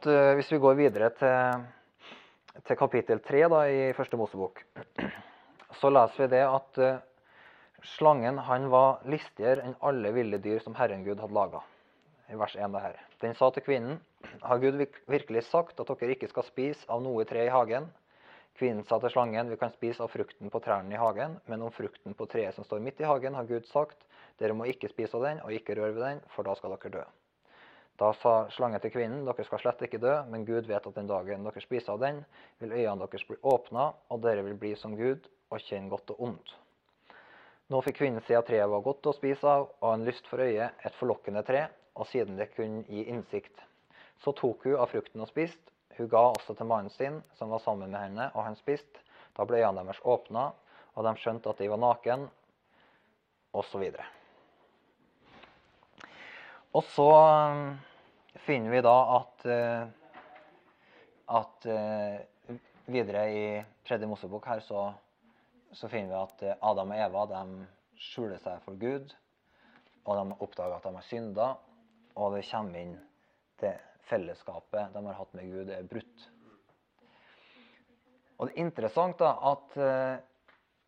at eh, hvis vi går videre til, til kapittel 3 i første Mosebok, så leser vi det at eh, slangen han var listigere enn alle ville dyr som Herren Gud hadde laga. I vers 1 det her. Den sa til kvinnen, har Gud virkelig sagt at dere ikke skal spise av noe tre i hagen? Kvinnen sa til slangen, vi kan spise av frukten på trærne i hagen, men om frukten på treet som står midt i hagen, har Gud sagt, dere må ikke spise av den og ikke røre ved den, for da skal dere dø. Da sa slangen til kvinnen, dere skal slett ikke dø, men Gud vet at den dagen dere spiser av den, vil øynene deres bli åpna, og dere vil bli som Gud og kjenne godt og ondt. Nå fikk kvinnen se at treet var godt å spise av, og en lyst for øyet, et forlokkende tre, og siden det kunne gi innsikt. Så tok hun av frukten og spiste. Hun ga også til mannen sin, som var sammen med henne, og han spiste. Da ble øynene deres åpna, og de skjønte at de var naken, osv. Og så eh, finner vi da at, eh, at eh, videre i tredje Mosebok her så, så finner vi at eh, Adam og Eva de skjuler seg for Gud, og de oppdager at de har synda, og det kommer inn det fellesskapet de har hatt med Gud, er brutt. Og det er interessant da at,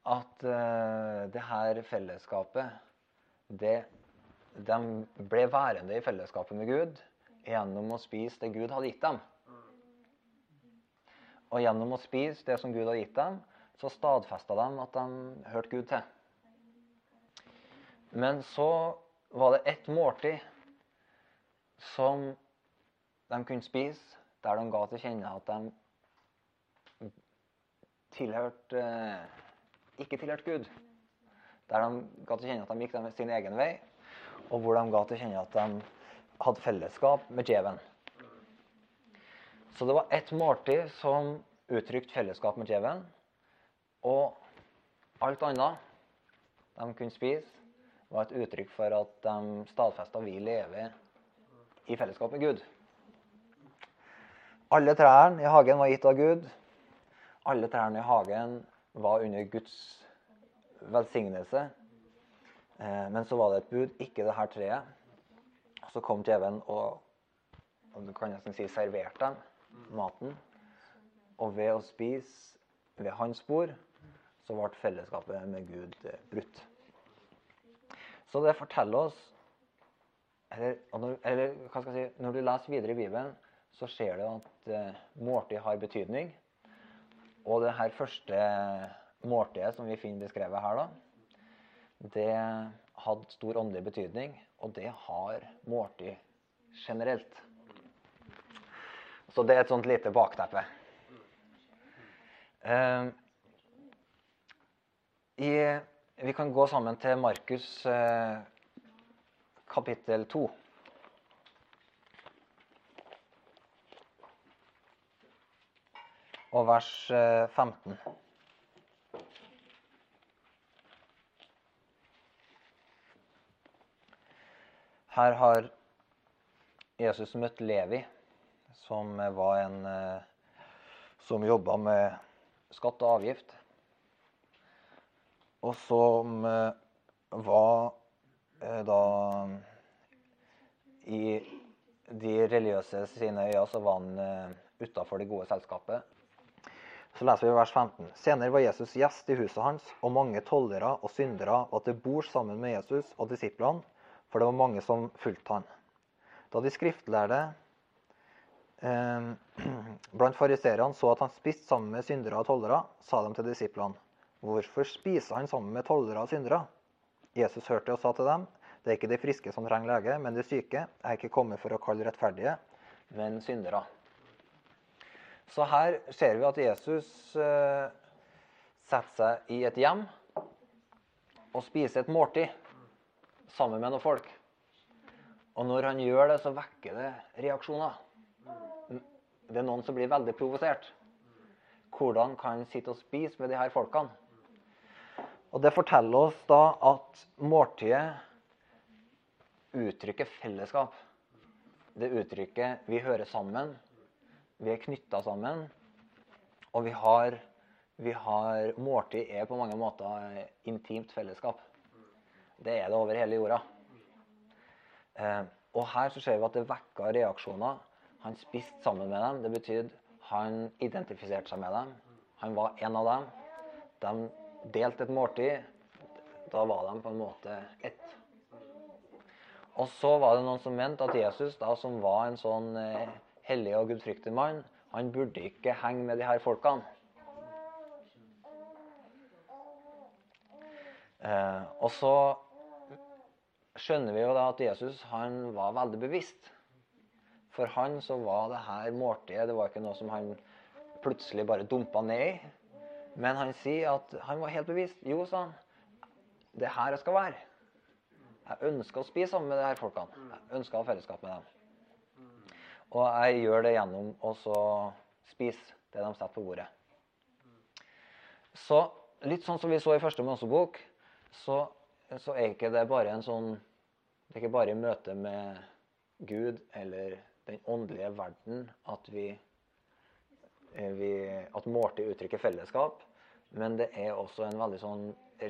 at det her fellesskapet det, De ble værende i fellesskapet med Gud gjennom å spise det Gud hadde gitt dem. Og gjennom å spise det som Gud hadde gitt dem, så stadfesta de at de hørte Gud til. Men så var det ett måltid som de kunne spise, der de ga til kjenne at de tilhørte ikke tilhørte Gud. Der de ga til kjenne at de gikk sin egen vei, og hvor de ga til kjenne at de hadde fellesskap med djevelen. Så det var ett måltid som uttrykte fellesskap med djevelen, og alt annet de kunne spise, var et uttrykk for at de stadfesta vi lever i fellesskap med Gud. Alle trærne i hagen var gitt av Gud. Alle trærne i hagen var under Guds velsignelse. Eh, Men så var det et bud, ikke det her treet. Så kom djevelen og, og du kan nesten si serverte dem maten. Og ved å spise ved hans bord, så ble fellesskapet med Gud eh, brutt. Så det forteller oss eller, eller hva skal jeg si, når du leser videre i Bibelen, så ser du at eh, måltid har betydning. Og det her første måltidet som vi finner beskrevet her, da, det hadde stor åndelig betydning, og det har måltid generelt. Så det er et sånt lite bakteppe. Eh, i, vi kan gå sammen til Markus eh, kapittel 2. Og vers eh, 15. Her har Jesus møtt Levi, som var en eh, som jobba med skatt og avgift. Og som eh, var eh, da I de religiøse sine øyne så var han utafor det gode selskapet. Så leser vi vers 15. Senere var Jesus gjest i huset hans, og mange tollere og syndere var til bords sammen med Jesus og disiplene, for det var mange som fulgte han. Da de skriftlærde eh, blant fariseerne så at han spiste sammen med syndere og tollere, sa de til disiplene, hvorfor spiser han sammen med tollere og syndere? Jesus hørte og sa til dem, det er ikke de friske som trenger lege, men de syke. Jeg er ikke kommet for å kalle rettferdige, men syndere. Så her ser vi at Jesus eh, setter seg i et hjem og spiser et måltid sammen med noen folk. Og når han gjør det, så vekker det reaksjoner. Det er noen som blir veldig provosert. Hvordan kan han sitte og spise med de her folkene? Og Det forteller oss da at måltidet uttrykker fellesskap. Det uttrykker vi hører sammen, vi er knytta sammen, og vi har, vi har Måltid er på mange måter intimt fellesskap. Det er det over hele jorda. Eh, og her så ser vi at det vekka reaksjoner. Han spiste sammen med dem. Det betydde han identifiserte seg med dem. Han var en av dem. De delte et måltid. Da var de på en måte ett. Og så var det noen som mente at Jesus, da, som var en sånn eh, hellig og gudfryktig mann, han burde ikke henge med de her folkene. Eh, og så skjønner vi jo da at Jesus han var veldig bevisst. For han så var det her måltidet det var ikke noe som han plutselig bare dumpa ned i. Men han sier at han var helt bevisst. Jo, sa han. Det er her jeg skal være. Jeg ønsker å spise sammen med de her folkene. Jeg ønsker å ha fellesskap med dem. Og jeg gjør det gjennom å spise det de setter på bordet. Så litt sånn som vi så i første Mosebok, så, så er ikke det bare en sånn Det er ikke bare i møte med Gud eller den åndelige verden at vi, eh, vi at måltid uttrykker fellesskap. Men det er også en veldig sånn,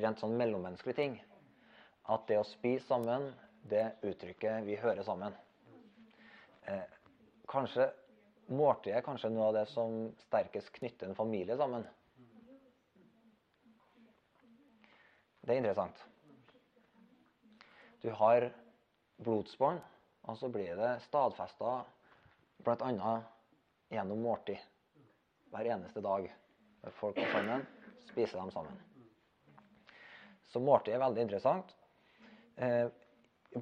rent sånn mellommenneskelig ting. At det å spise sammen, det uttrykket vi hører sammen. Eh, kanskje Måltidet er kanskje noe av det som sterkest knytter en familie sammen. Det er interessant. Du har blodsbånd og så blir det stadfesta bl.a. gjennom måltid. Hver eneste dag. Folk er sammen, spiser de sammen. Så måltid er veldig interessant. Eh,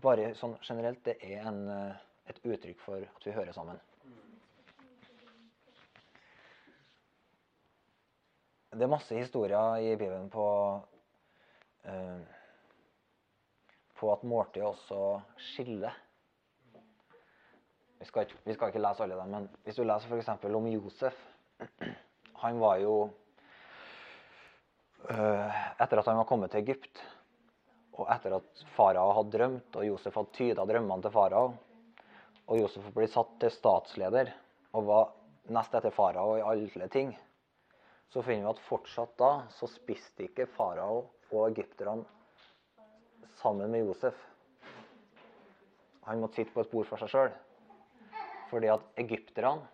bare sånn generelt, det er en, eh, et uttrykk for at vi hører sammen. Det er masse historier i Bibelen på eh, på at måltid også skiller vi skal, ikke, vi skal, ikke, lese alle dem, men hvis du leser f.eks. om Josef Han var jo øh, Etter at han var kommet til Egypt, og etter at farao hadde drømt, og Josef hadde tyda drømmene til farao, og Josef ble satt til statsleder og var nest etter farao i alle ting, så finner vi at fortsatt da så spiste ikke farao og egypterne sammen med Josef. Han måtte sitte på et bord for seg sjøl. Fordi at egypterne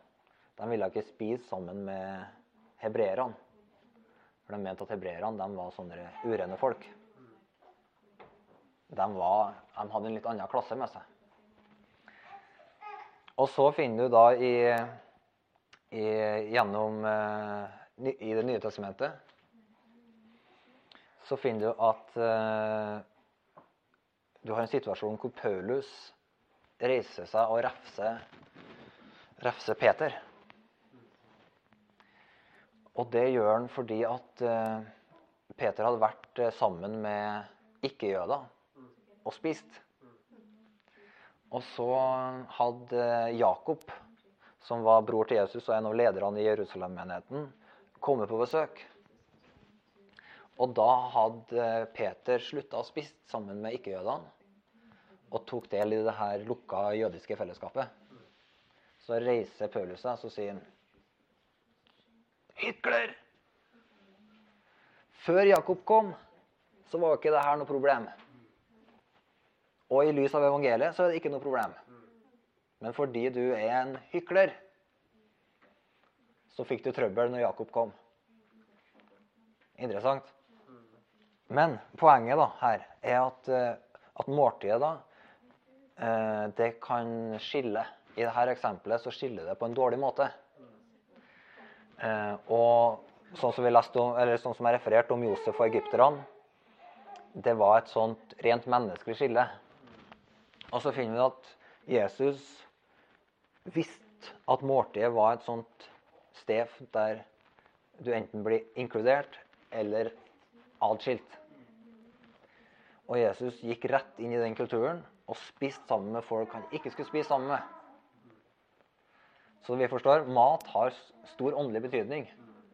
de ville ikke spise sammen med hebreerne. For de mente at hebreerne var sånne urene folk. De, var, de, hadde en litt annen klasse med seg. Og så finner du da i, i gjennom eh, i Det nye testamentet så finner du at uh, du har en situasjon hvor Paulus reiser seg og refser refser Peter. Og det gjør han fordi at eh, Peter hadde vært eh, sammen med ikke-jøder og spist. Og så hadde Jakob, som var bror til Jesus og en av lederne i Jerusalem-menigheten, kommet på besøk. Og da hadde Peter slutta å spise sammen med ikke-jødene og tok del i det her lukka jødiske fellesskapet. Så reiser Paulus seg, så sier han Hykler! Før Jakob kom, så var ikke det her noe problem. Og i lys av evangeliet så er det ikke noe problem. Men fordi du er en hykler, så fikk du trøbbel når Jakob kom. Interessant. Men poenget da her er at, eh, at måltidet da, det kan skille i dette eksempelet så skiller det på en dårlig måte. Eh, og sånn som, leste sånn som jeg refererte om Josef og egypterne, det var et sånt rent menneskelig skille. Og så finner vi at Jesus visste at måltidet var et sånt sted der du enten blir inkludert eller atskilt. Og Jesus gikk rett inn i den kulturen og spist sammen med folk han ikke skulle spise sammen med. Så vi forstår, mat har stor åndelig betydning.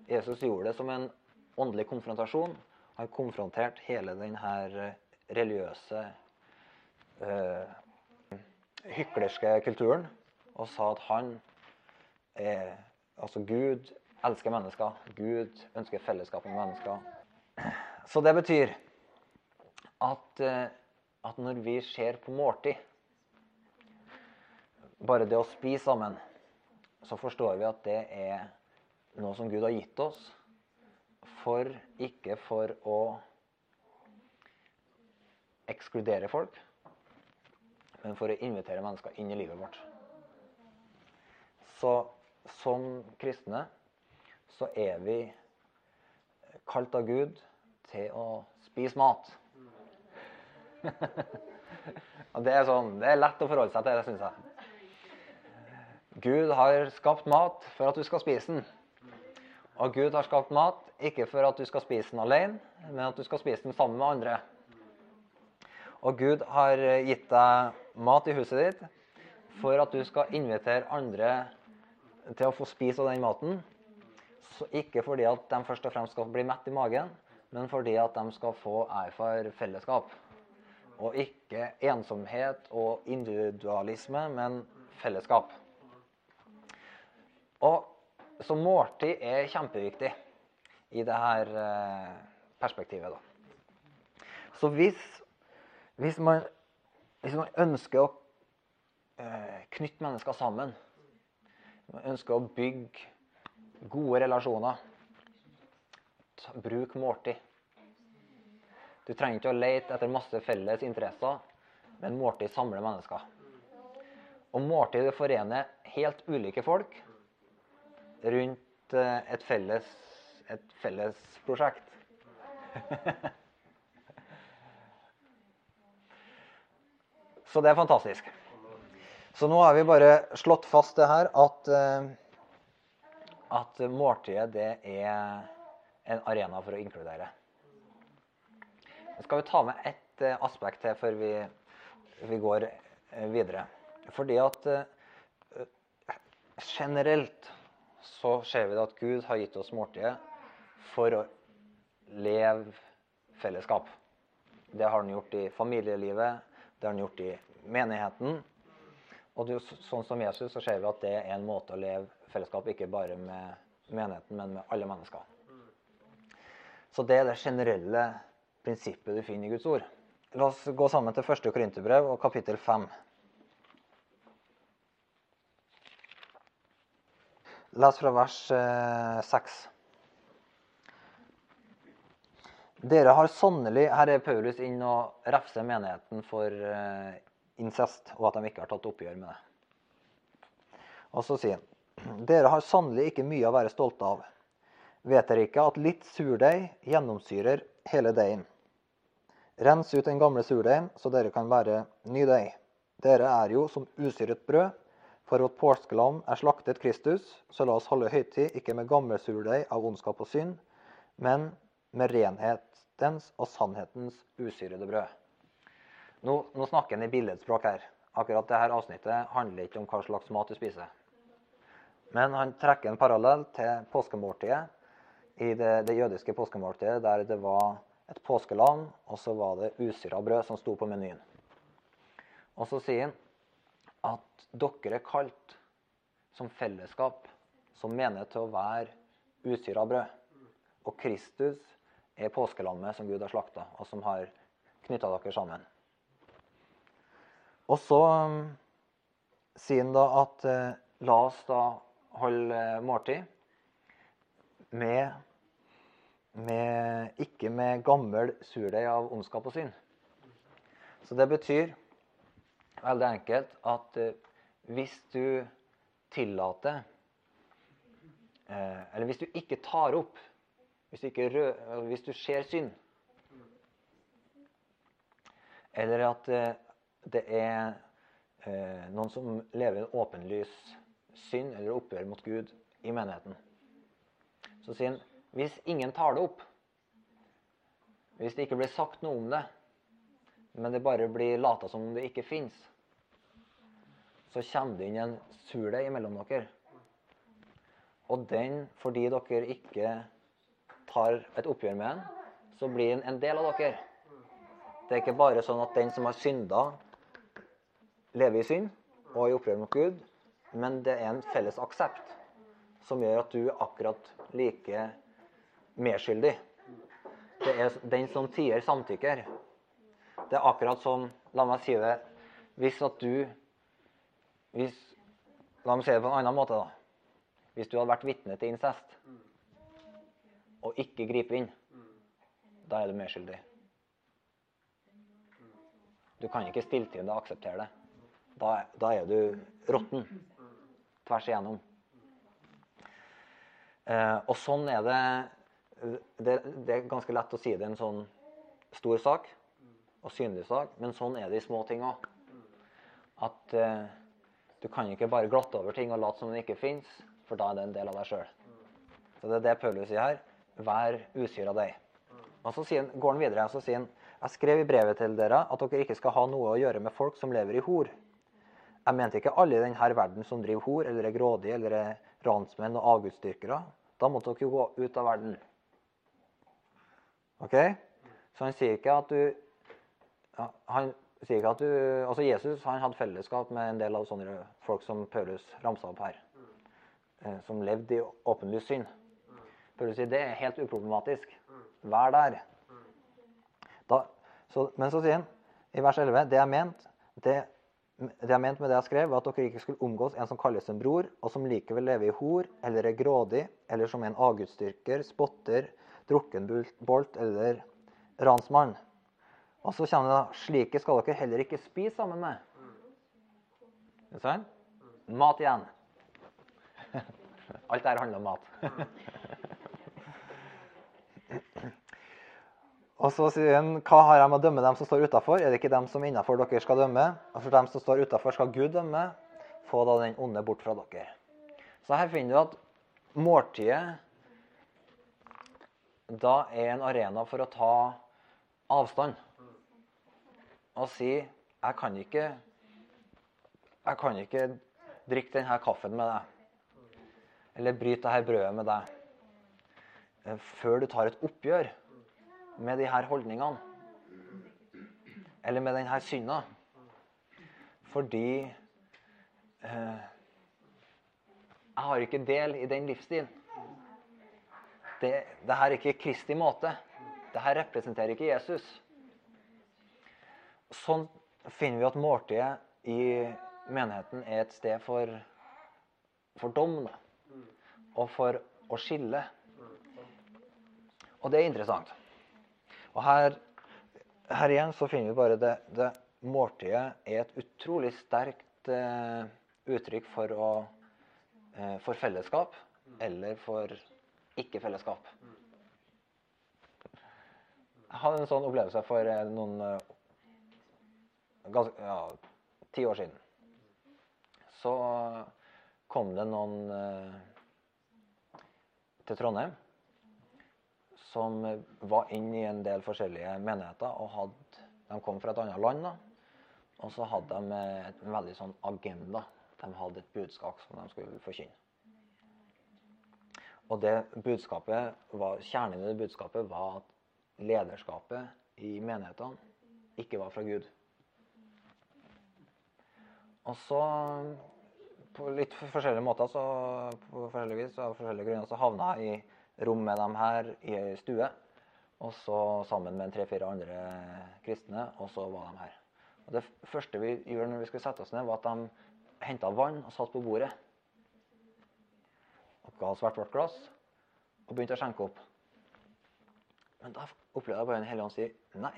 Jesus gjorde det som en åndelig konfrontasjon. Han konfronterte hele denne eh, religiøse, øh, hyklerske kulturen og sa at han er Altså, Gud elsker mennesker. Gud ønsker fellesskap med mennesker. Så det betyr at, uh, at når vi ser på måltid Bare det å spise sammen så forstår vi at det er noe som Gud har gitt oss, for ikke for å ekskludere folk, men for å invitere mennesker inn i livet vårt. Så som kristne så er vi kalt av Gud til å spise mat. Og det er, sånn, det er lett å forholde seg til det, syns jeg. Gud har skapt mat for at du skal spise den. Og Gud har skapt mat ikke for at du skal spise den alene, men at du skal spise den sammen med andre. Og Gud har gitt deg mat i huset ditt for at du skal invitere andre til å få spise av den maten. Så ikke fordi at de først og fremst skal bli mett i magen, men fordi at de skal få erfare fellesskap. Og ikke ensomhet og individualisme, men fellesskap. Og Så måltid er kjempeviktig i det her perspektivet. Da. Så hvis, hvis, man, hvis man ønsker å eh, knytte mennesker sammen, man ønsker å bygge gode relasjoner, bruk måltid. Du trenger ikke å lete etter masse felles interesser, men måltid samler mennesker. Og måltid forener helt ulike folk rundt eh, et felles, et felles prosjekt. Så det er fantastisk. Så nå har vi bare slått fast det her at, eh, at måltidet det er en arena for å inkludere. Skal vi ta med ett eh, aspekt til før vi, vi går videre. Fordi at generelt så ser vi at Gud har gitt oss måltidet for å leve fellesskap. Det har han gjort i familielivet, det har han gjort i menigheten. Og det, sånn som Jesus så ser vi at det er en måte å leve fellesskap ikke bare med menigheten, men med alle mennesker. Så det er det generelle prinsippet du finner i Guds ord. La oss gå sammen til 1. Korinterbrev og kapittel 5. Les fra vers 6. Eh, Dere har sannelig Her er Paulus inn og refser menigheten for eh, incest, og at de ikke har tatt oppgjør med det. Og så sier han Dere har sannelig ikke mye å være stolte av. Vet dere ikke at litt surdeig gjennomsyrer hele deigen? Rens ut den gamle surdeigen, så dere kan være ny deig. Dere er jo som usyret brød for vårt påskelam er slaktet Kristus, så la oss holde høytid, ikke med gammel surdeig av ondskap og synd, men med renhetens og sannhetens usyrede brød. Nå, nå snakker han i billedspråk her. Akkurat dette avsnittet handler ikke om hva slags mat du spiser. Men han trekker en parallell til påskemåltidet i det, det jødiske påskemåltidet, der det var et påskelam, og så var det usyra brød som sto på menyen. Og så sier han at dere er kalt som fellesskap, som mener til å være usyra brød. Og Kristus er påskelammet som Gud har slakta, og som har knytta dere sammen. Og så um, sier han da at eh, la oss da holde måltid med, med, ikke med gammel surdeig av ondskap og synd. Så det betyr veldig enkelt at eh, hvis du tillater eh, Eller hvis du ikke tar opp Hvis du, ikke rød, hvis du ser synd Eller at eh, det er noen som lever en åpenlys synd eller opprør mot Gud i menigheten. Så sier han hvis ingen tar det opp, hvis det ikke blir sagt noe om det, men det bare blir lata som om det ikke fins, så kommer det inn en surdeig mellom dere. Og den, fordi dere ikke tar et oppgjør med den, så blir den en del av dere. Det er ikke bare sånn at den som har synda, lever i synd og i oppgjør mot Gud, men det er en felles aksept som gjør at du er akkurat like medskyldig. Det er den som tier, samtykker. Det er akkurat som La meg si det. Hvis at du hvis, La meg si det på en annen måte. da. Hvis du hadde vært vitne til incest og ikke griper inn, da er du medskyldig. Du kan ikke stilltiende akseptere det. Da, da er du råtten tvers igjennom. Eh, og sånn er det, det Det er ganske lett å si det er en sånn stor sak og synlig sak, men sånn er det i små ting òg. At eh, du kan ikke bare glatte over ting og late som det ikke fins, for da er det en del av deg sjøl. Så det er det Paulus sier her. Vær usyr av deg. Og så sier går han videre og sier han, jeg skrev i brevet til dere at dere ikke skal ha noe å gjøre med folk som lever i hor. Jeg mente ikke alle i denne verden som driver hor, eller er grådige, eller er ransmenn og avgudsdyrkere. Da måtte dere jo gå ut av verden. Ok? Så han sier ikke at du Han sier ikke at du Altså Jesus han hadde fellesskap med en del av sånne folk som Paulus ramsa opp her. Eh, som levde i åpenlys synd. Paulus sier det er helt uproblematisk. Vær der. Da, så, men så sier han i vers 11 det jeg ment, det, det jeg ment med det jeg skrev, var at dere ikke skulle omgås en som kalles en bror, og som likevel lever i hor, eller er grådig, eller som en avgudsdyrker, spotter, drukkenbolt eller ransmann. Og så kommer det da slike skal dere heller ikke spise sammen med. Er det sant? Mat igjen. Alt dette handler om mat. Og så sier han, hva har jeg med å dømme dem som står utafor? Er det ikke dem som innafor dere skal dømme? Og for dem som står utafor, skal Gud dømme. Få da den onde bort fra dere. Så her finner du at måltidet da er en arena for å ta avstand. Og si jeg kan ikke jeg kan ikke drikke denne kaffen med deg. Eller bryte dette brødet med deg. Før du tar et oppgjør med de her holdningene. Eller med denne synda. Fordi eh, jeg har ikke del i den livsstilen. Det, det her er ikke Kristi måte. Det her representerer ikke Jesus. Sånn finner vi at måltidet i menigheten er et sted for, for dom. Da. Og for å skille. Og det er interessant. Og her, her igjen så finner vi bare det, det Måltidet er et utrolig sterkt eh, uttrykk for, å, eh, for fellesskap eller for ikke-fellesskap. Jeg hadde en sånn opplevelse for eh, noen eh, ganske, ja, ti år siden. Så kom det noen eh, til Trondheim som var inne i en del forskjellige menigheter. og hadde, De kom fra et annet land. da, Og så hadde de en veldig sånn agenda. De hadde et budskap som de skulle forkynne. Og det budskapet var, Kjernen i det budskapet var at lederskapet i menighetene ikke var fra Gud. Og så, på litt forskjellige måter, så, på forskjellige vis, av forskjellige grunner, så havna jeg i rom med dem her i ei stue. Og så sammen med tre-fire andre kristne, og så var de her. Og Det første vi gjorde når vi skulle sette oss ned, var at de henta vann og satt på bordet. Og ga oss vårt glass og begynte å skjenke opp. Men da opplevde jeg bare en hellige ånd si nei.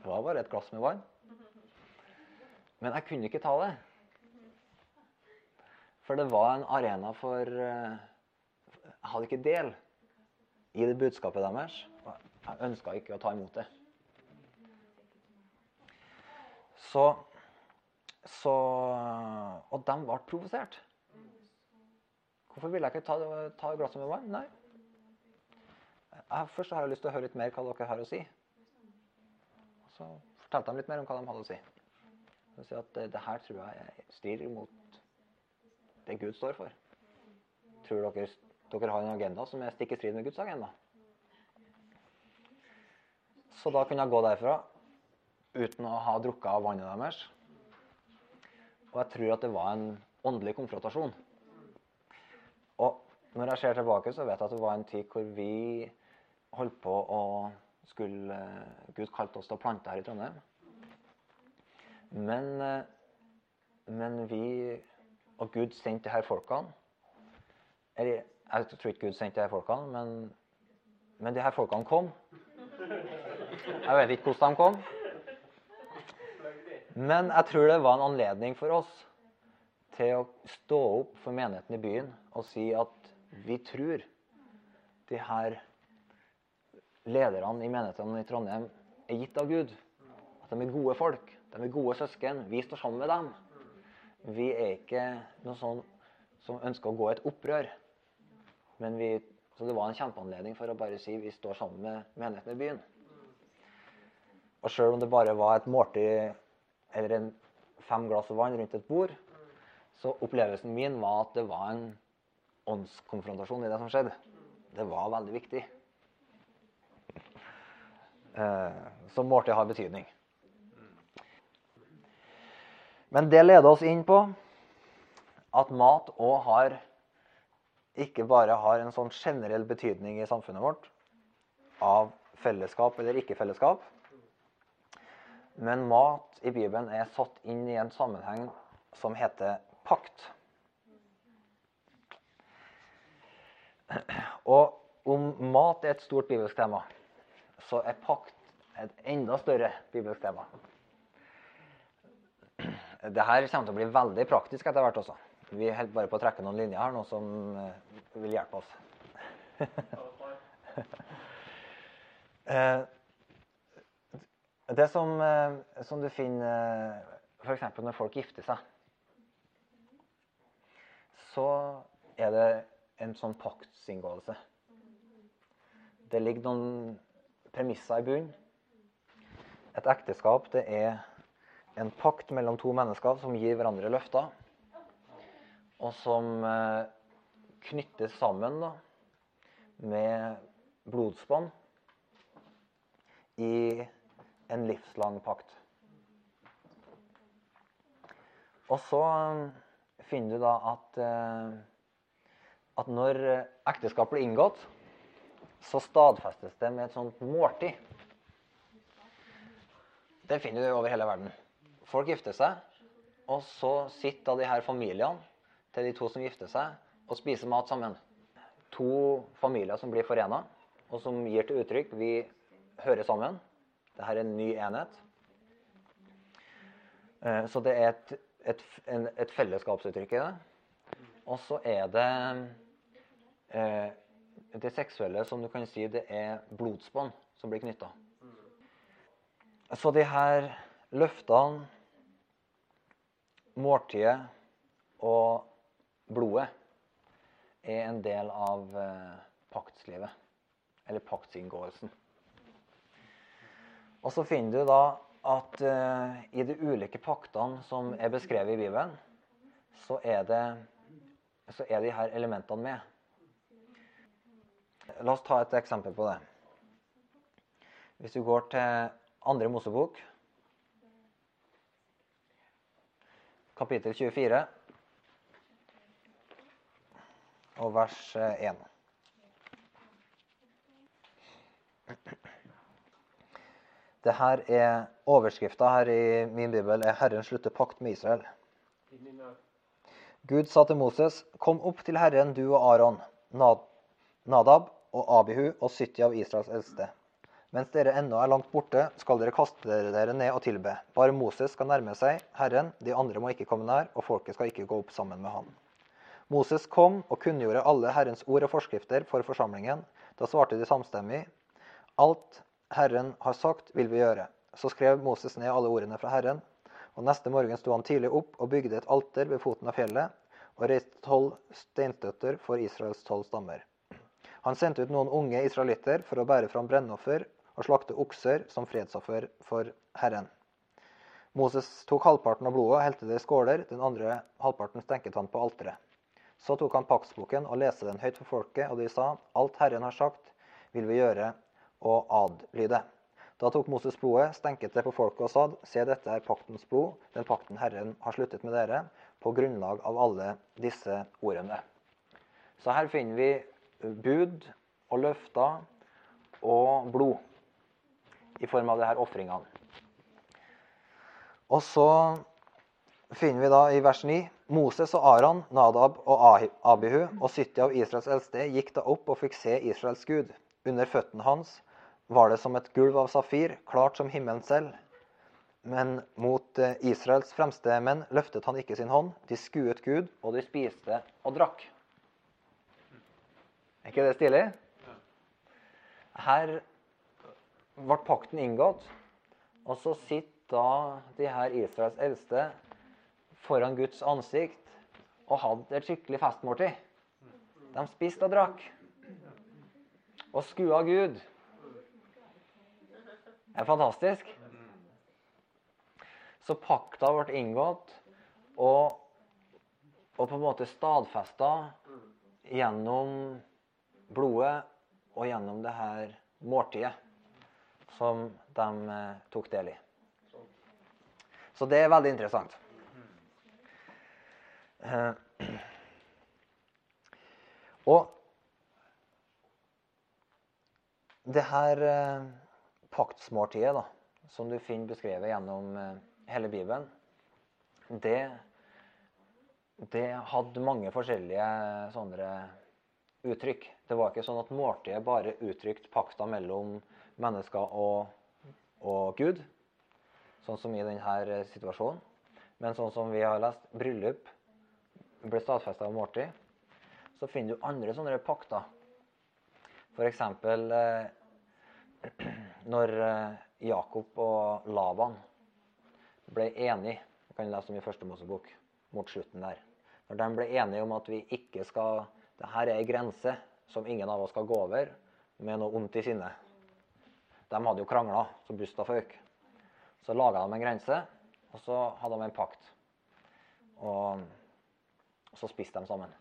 Det var bare et glass med vann. Men jeg kunne ikke ta det. For det var en arena for uh, jeg hadde ikke del i det budskapet deres. Jeg ønska ikke å ta imot det. Så, så Og de ble provosert. Hvorfor ville jeg ikke ta, ta glasset med vann? Nei. Jeg, først har jeg lyst til å høre litt mer hva dere har å si. Så fortalte de litt mer om hva de hadde å si. Så si at det, det her tror jeg strider mot det Gud står for. Tror dere dere har en agenda som er stikk i strid med Guds agenda. Så da kunne jeg gå derfra uten å ha drukket av vannet deres. Og jeg tror at det var en åndelig konfrontasjon. Og når jeg ser tilbake, så vet jeg at det var en tid hvor vi holdt på å skulle Gud kalte oss til å plante her i Trondheim. Men, men vi Og Gud sendte de her folkene. Eller jeg tror ikke Gud sendte de her folkene, men, men de her folkene kom. Jeg vet ikke hvordan de kom. Men jeg tror det var en anledning for oss til å stå opp for menigheten i byen og si at vi tror de her lederne i menighetene i Trondheim er gitt av Gud. At de er gode folk. De er gode søsken. Vi står sammen med dem. Vi er ikke noe sånn som ønsker å gå et opprør. Men vi, så det var en kjempeanledning for å bare si vi står sammen med menigheten i byen. Og sjøl om det bare var et måltid eller en fem glass vann rundt et bord, så opplevelsen min var at det var en åndskonfrontasjon i det som skjedde. Det var veldig viktig. Eh, så måltid har betydning. Men det leder oss inn på at mat òg har ikke bare har en sånn generell betydning i samfunnet vårt av fellesskap eller ikke-fellesskap, men mat i Bibelen er satt inn i en sammenheng som heter pakt. Og om mat er et stort bibelsk tema, så er pakt et enda større bibelsk tema. Dette kommer til å bli veldig praktisk etter hvert også. Vi holder bare på å trekke noen linjer her nå som eh, vil hjelpe oss. Eh, det som, eh, som du finner f.eks. når folk gifter seg, så er det en sånn paktsinngåelse. Det ligger noen premisser i bunnen. Et ekteskap det er en pakt mellom to mennesker som gir hverandre løfter, og som eh, knyttes sammen da, med blodsbånd i en livslang pakt. Og så um, finner du da at, uh, at når ekteskap blir inngått, så stadfestes det med et sånt måltid. Det finner du over hele verden. Folk gifter seg, og så sitter da de her familiene til de to som gifter seg, og spiser mat sammen. To familier som blir forena, og som gir til uttrykk vi hører sammen. Dette er en ny enhet. Eh, så det er et, et, en, et fellesskapsuttrykk i det. Og så er det eh, det seksuelle som du kan si det er blodsbånd som blir knytta. Så de her løftene, måltidet og blodet er en del av eh, paktslivet. Eller paktsinngåelsen. Og så finner du da at uh, i de ulike paktene som er beskrevet i Bibelen, så er, det, så er de her elementene med. La oss ta et eksempel på det. Hvis du går til andre Mosebok, kapittel 24, og vers 1. Det her er Overskrifta her i min bibel er 'Herren slutter pakt med Israel'. Gud sa til Moses, 'Kom opp til Herren, du og Aron, Nadab og Abihu og 70 av Israels eldste.' Mens dere ennå er langt borte, skal dere kaste dere ned og tilbe. Bare Moses skal nærme seg Herren, de andre må ikke komme nær, og folket skal ikke gå opp sammen med ham. Moses kom og kunngjorde alle Herrens ord og forskrifter for forsamlingen. Da svarte de samstemmig, alt Herren har sagt, vil vi gjøre. Så skrev Moses ned alle ordene fra Herren. Og neste morgen sto han tidlig opp og bygde et alter ved foten av fjellet og reiste tolv steinstøtter for Israels tolv stammer. Han sendte ut noen unge israelitter for å bære fram brennoffer og slakte okser som fredsoffer for Herren. Moses tok halvparten av blodet og helte det i skåler, den andre halvparten stenket han på alteret. Så tok han paktsboken og leste den høyt for folket, og de sa, Alt Herren har sagt, vil vi gjøre og adlyde. Da tok Moses blodet, stenket det på folket og sa, se dette er paktens blod, den pakten Herren har sluttet med dere, på grunnlag av alle disse ordene. Så her finner vi bud og løfter og blod i form av de her ofringene. Og så finner vi da i vers 9 Moses og Aran, Nadab og Abihu og 70 av Israels eldste gikk da opp og fikk se Israels Gud. Under føttene hans var det som et gulv av safir, klart som himmelen selv. Men mot eh, Israels fremste menn løftet han ikke sin hånd. De skuet Gud, og de spiste og drakk. Er ikke det stilig? Her ble pakten inngått, og så sitter da de her Israels eldste foran Guds ansikt og hadde et skikkelig festmåltid. De spiste og drakk. Og skua Gud. Det er fantastisk. Så pakta ble inngått og, og på en måte stadfesta gjennom blodet og gjennom det her måltidet som de eh, tok del i. Så det er veldig interessant. Eh, Og det her eh, paktsmåltidet da, som du finner beskrevet gjennom eh, hele Bibelen, det, det hadde mange forskjellige sånne uttrykk. Det var ikke sånn at måltidet bare uttrykte pakta mellom mennesker og, og Gud, sånn som i denne situasjonen. Men sånn som vi har lest, bryllup ble stadfesta av måltid, så finner du andre sånne pakter. F.eks. Eh, når eh, Jakob og Laban ble enige, Vi kan lese om i første Mosebok, mot slutten der. Når de ble enige om at vi ikke skal det her er ei grense som ingen av oss skal gå over med noe ondt i sinne. De hadde jo krangla så busta føk. Så laga de en grense, og så hadde de en pakt. Og så spiste de sammen.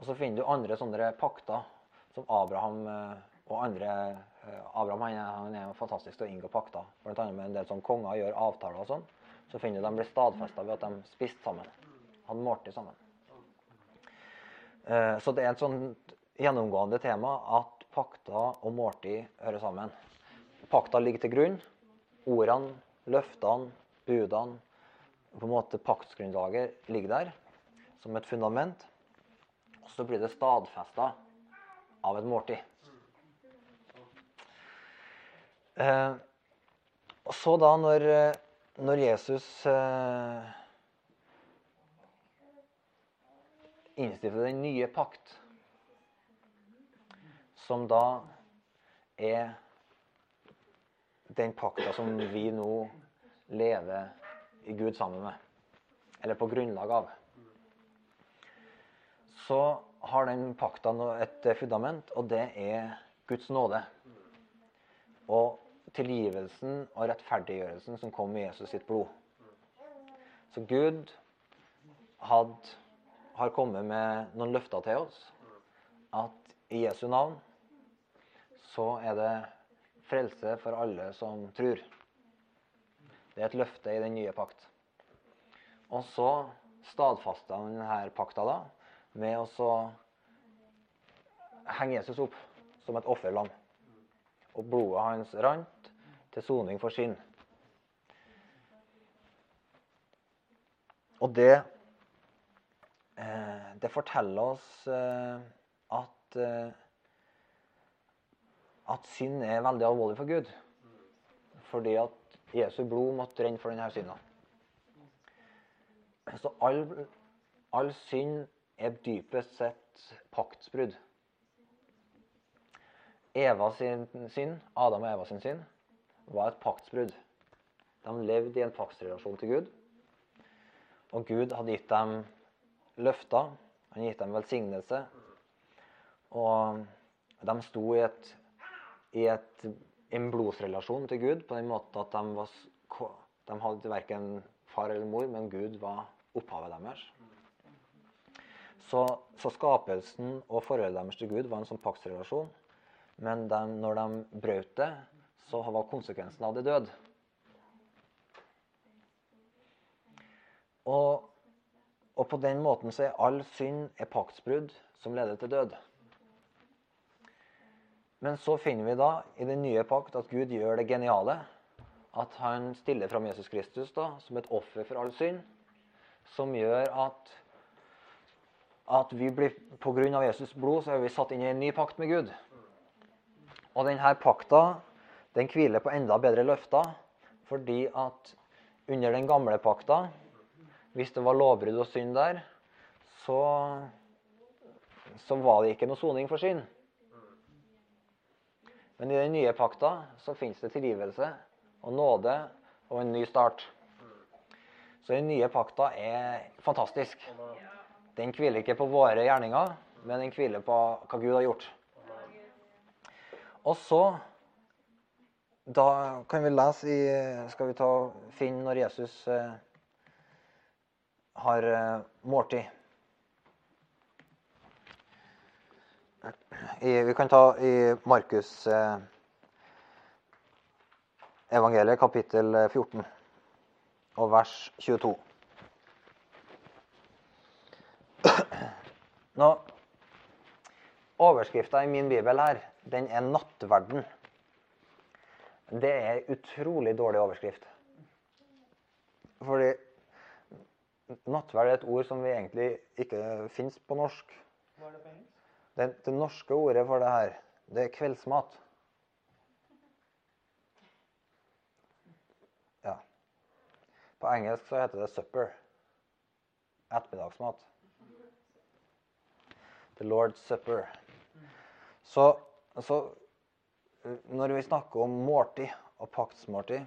Og så finner du andre sånne pakter som Abraham eh, og andre eh, Abraham han han er fantastisk til å inngå pakter. Annet med en del sånn konger gjør avtaler og sånn. Så finner du de blir stadfesta ved at de spiste sammen. Hadde måltid sammen. Eh, Så det er et sånn gjennomgående tema at pakter og måltid hører sammen. Pakta ligger til grunn. Ordene, løftene, budene, på en måte paktsgrunnlaget ligger der som et fundament. Og så blir det stadfesta av et måltid. Eh, og så da, når, eh, når Jesus eh, innstifter den nye pakt, som da er den pakta som vi nå lever i Gud sammen med, eller på grunnlag av, så har den pakta et fundament, og det er Guds nåde. Og tilgivelsen og rettferdiggjørelsen som kom med Jesus sitt blod. Så Gud hadde, har kommet med noen løfter til oss. At i Jesu navn så er det frelse for alle som tror. Det er et løfte i den nye pakt. Og så stadfasta han denne pakta da med å henge Jesus opp som et offerlam. Og blodet hans rant til soning for synd. Og det, eh, det forteller oss eh, at, eh, at synd er veldig alvorlig for Gud. Fordi at Jesu blod måtte renne for denne synda. Så all, all synd er dypest sett paktsbrudd. Eva sin synd, Adam og Eva sin synd, var et paktsbrudd. De levde i en paktsrelasjon til Gud. Og Gud hadde gitt dem løfter, han gitt dem velsignelse. Og de sto i, et, i et, en blodsrelasjon til Gud på den måten at de, var, de hadde verken far eller mor, men Gud var opphavet deres. Så, så skapelsen og forholdet deres til Gud var en sånn paktsrelasjon. Men de, når de brøt det, så var konsekvensen av det død. Og, og på den måten så er all synd et paktsbrudd som leder til død. Men så finner vi da i den nye pakt at Gud gjør det geniale at han stiller fram Jesus Kristus da, som et offer for all synd, som gjør at, at vi blir, på grunn av Jesus blod så er vi satt inn i en ny pakt med Gud. Og denne pakta den hviler på enda bedre løfter, fordi at under den gamle pakta, hvis det var lovbrudd og synd der, så, så var det ikke noe soning for synd. Men i den nye pakta så fins det tilgivelse og nåde og en ny start. Så den nye pakta er fantastisk. Den hviler ikke på våre gjerninger, men den hviler på hva Gud har gjort. Og så Da kan vi lese i Skal vi ta finne når Jesus eh, har eh, måltid. Vi kan ta i Markus eh, evangeliet, kapittel 14, og vers 22. Nå, Overskrifta i min bibel her, den er 'Nattverden'. Det er utrolig dårlig overskrift. Fordi nattverd er et ord som vi egentlig ikke fins på norsk. Hva er det på engelsk? Det, det norske ordet for det her, det er kveldsmat. Ja. På engelsk så heter det 'supper'. Ettermiddagsmat. The Lord's Supper. Så, så når vi snakker om måltid og paktsmåltid,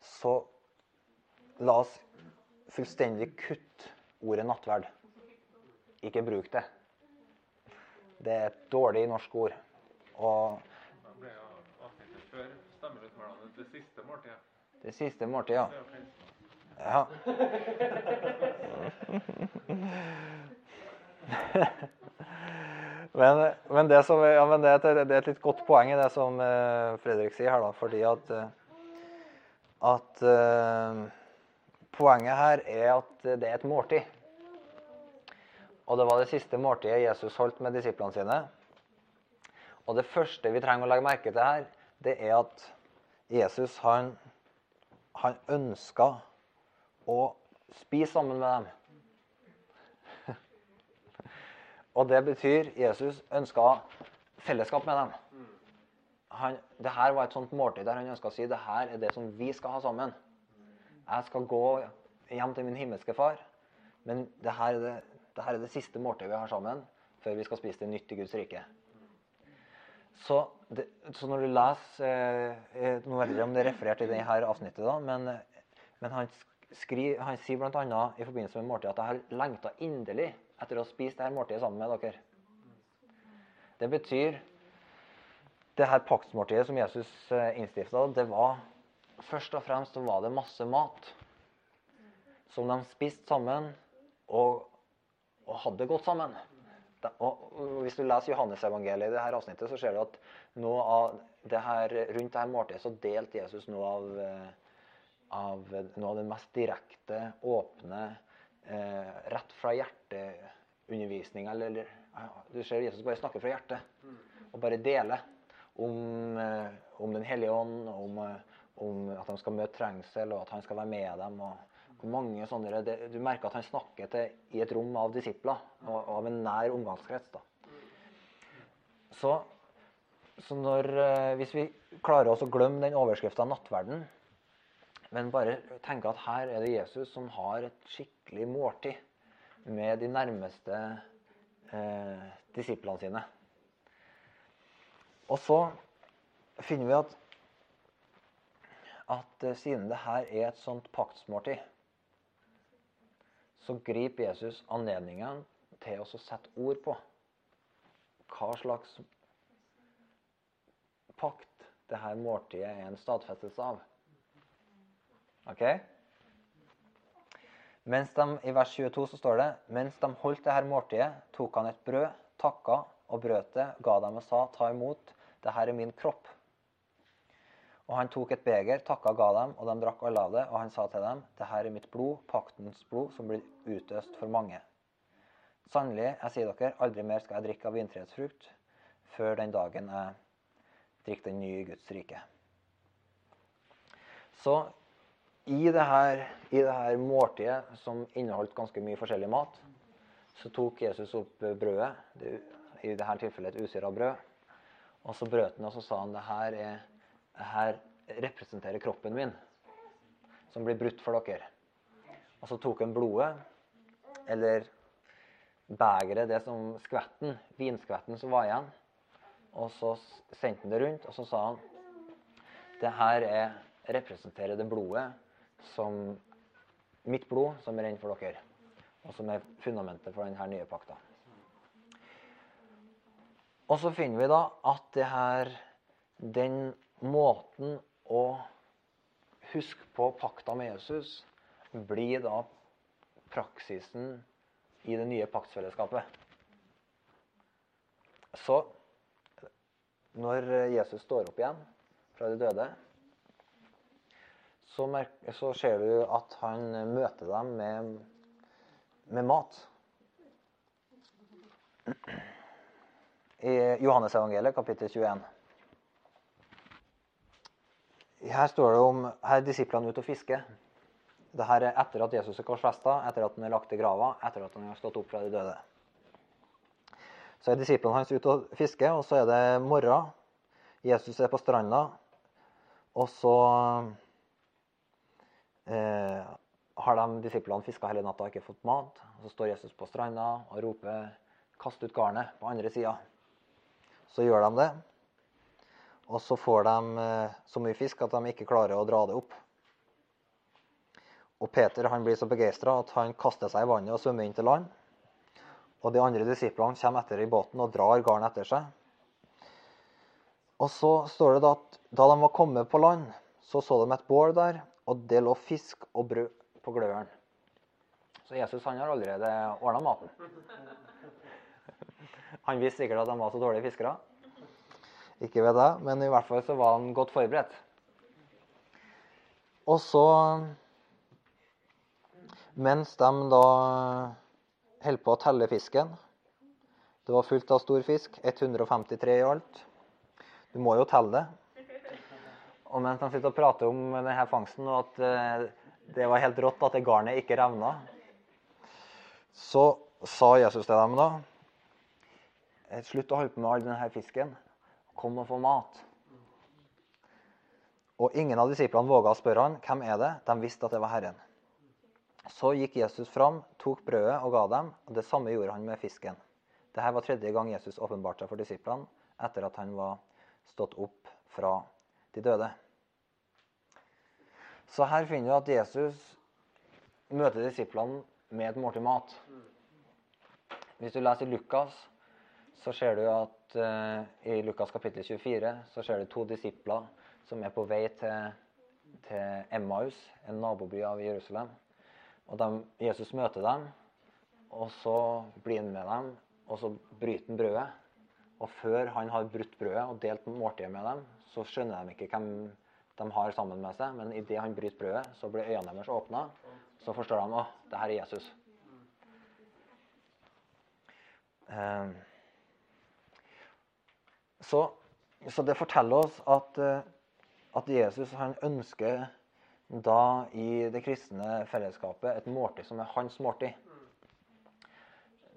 så la oss fullstendig kutte ordet nattverd. Ikke bruk det. Det er et dårlig norsk ord. Og det siste måltidet. det siste måltidet, ja. Ja. men, men, det, som, ja, men det, er et, det er et litt godt poeng i det som uh, Fredrik sier her, da, fordi at, eh, at uh, Poenget her er at det er et måltid. Og det var det siste måltidet Jesus holdt med disiplene sine. Og det første vi trenger å legge merke til her, det er at Jesus han, han ønska å spise sammen med dem. Og det betyr Jesus ønska fellesskap med dem. Han, det her var et sånt måltid der han ønska å si det her er det som vi skal ha sammen. Jeg skal gå hjem til min himmelske far, men det her er det, det, her er det siste måltidet vi har sammen før vi skal spise det nytt i Guds rike. Så, det, så når du leser eh, Nå vet jeg om det er referert i dette avsnittet, da, men, men han, skri, han sier bl.a. i forbindelse med måltidet at jeg har lengta inderlig etter å ha spist dette måltidet sammen med dere. Det betyr det her paktsmåltidet som Jesus innstifta, det var først og fremst så var det masse mat som de spiste sammen og, og hadde det godt sammen. De, og, Hvis du leser Johannesevangeliet i dette avsnittet, så ser du at noe av det her, rundt dette måltidet så delte Jesus noe av, av, noe av det mest direkte, åpne, eh, rett fra hjerteundervisning, eller du ser Jesus bare snakker fra hjertet og bare deler om, om Den hellige ånd, om om at de skal møte trengsel, og at han skal være med dem. og mange sånne, Du merker at han snakker til, i et rom av disipler, og, og av en nær omgangskrets. da. Så, så når, hvis vi klarer oss å glemme den overskrifta 'nattverden', men bare tenke at her er det Jesus som har et skikkelig måltid med de nærmeste eh, disiplene sine. Og så finner vi at at siden det her er et sånt paktsmåltid, så griper Jesus anledningen til å sette ord på hva slags pakt det her måltidet er en stadfestelse av. Ok? Mens de, I vers 22 så står det mens de holdt det her måltidet, tok han et brød, takka og brøt det, ga dem og sa, ta imot, det her er min kropp. Og han tok et beger, takka og ga dem, og de drakk alle av det. Og han sa til dem, det her er mitt blod, paktens blod, som blir utøst for mange. Sannelig, jeg sier dere, aldri mer skal jeg drikke av vintreets frukt før den dagen jeg drikker den nye Guds rike. Så i det, her, i det her måltidet, som inneholdt ganske mye forskjellig mat, så tok Jesus opp brødet, det, i dette tilfellet et usyra brød, og så brøt han og så sa han det her, er, det her representerer kroppen min, som blir brutt for dere. Og så tok han blodet, eller begeret, det som skvetten, vinskvetten som var igjen, og så sendte han det rundt, og så sa han det her er, representerer det blodet som mitt blod, som er rent for dere, og som er fundamentet for denne nye pakta. Og så finner vi da at det her, den måten å huske på pakta med Jesus blir da praksisen i det nye paktsfellesskapet. Så når Jesus står opp igjen fra de døde, så, så ser du at han møter dem med, med mat. I Johannesevangeliet, kapittel 21. Her står det om her er disiplene ute og fisker. Dette er etter at Jesus er korsfesta, etter at han er lagt i grava, etter at han har stått opp fra de døde. Så er disiplene hans ute og fisker, og så er det morgen. Jesus er på stranda, og så eh, har de disiplene fiska hele natta og ikke fått mat. Og så står Jesus på stranda og roper 'kast ut garnet' på andre sida. Så gjør de det. Og så får de eh, så mye fisk at de ikke klarer å dra det opp. Og Peter han blir så begeistra at han kaster seg i vannet og svømmer inn til land. Og de andre disiplene kommer etter i båten og drar garnet etter seg. Og så står det da at da de var kommet på land, så så de et bål der, og det lå fisk og brød på gløren. Så Jesus han har allerede ordna maten. Han visste sikkert at de var så dårlige fiskere. Ikke ved det, men i hvert fall så var han godt forberedt. Og så, mens de da holdt på å telle fisken Det var fullt av stor fisk, 153 i alt. Du må jo telle det. Og mens de sitter og prater om denne fangsten, og at eh, det var helt rått at det garnet ikke revna, så sa Jesus til dem da Slutt å holde på med all denne fisken. Kom og få mat. Og ingen av disiplene våga å spørre han, hvem er det? De visste at det var Herren. Så gikk Jesus fram, tok brødet og ga dem, og det samme gjorde han med fisken. Dette var tredje gang Jesus åpenbarte seg for disiplene etter at han var stått opp fra de døde. Så her finner vi at Jesus møter disiplene med et måltid mat. Hvis du leser Lukas, så ser du at uh, i Lukas kapittel 24 så ser du to disipler som er på vei til, til Emmaus, en naboby av Jerusalem. Og de, Jesus møter dem, og så blir han med dem, og så bryter han brødet. Og før han har brutt brødet og delt måltidet med dem, så skjønner de ikke hvem de har sammen med seg. Men idet han bryter brødet, så blir øynene deres åpna. Så forstår de at det her er Jesus. Eh, så, så, det forteller oss at, eh, at Jesus han ønsker da i det kristne fellesskapet et måltid som er hans måltid.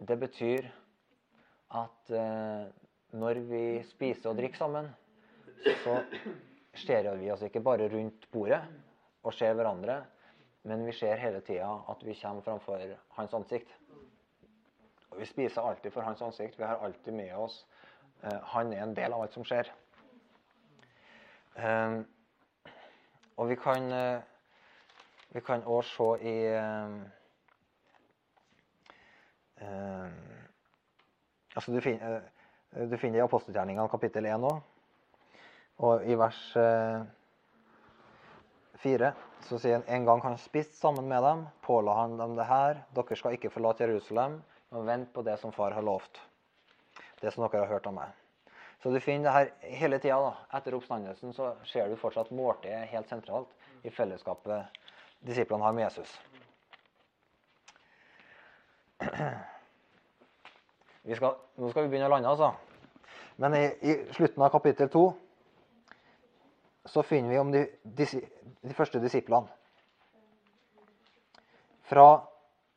Det betyr at eh, når vi spiser og drikker sammen, så ser vi oss ikke bare rundt bordet og ser hverandre, men vi ser hele tida at vi kommer framfor hans ansikt. Og Vi spiser alltid for hans ansikt. Vi har alltid med oss eh, Han er en del av alt som skjer. Eh, og vi kan eh, vi kan òg se i altså du finner, du finner i apostelgjerningene kapittel 1 òg. Og i vers fire 4 så sier han en gang han spiste sammen med dem, påla han dem det her. Dere skal ikke forlate Jerusalem, men vent på det som far har lovt. Det som dere har hørt av meg. Så du finner det her hele tida. Etter oppstandelsen så ser du fortsatt måltidet helt sentralt i fellesskapet disiplene har med Jesus. Skal, nå skal vi begynne å lande, altså. Men i, i slutten av kapittel 2 så finner vi om de, de, de første disiplene. Fra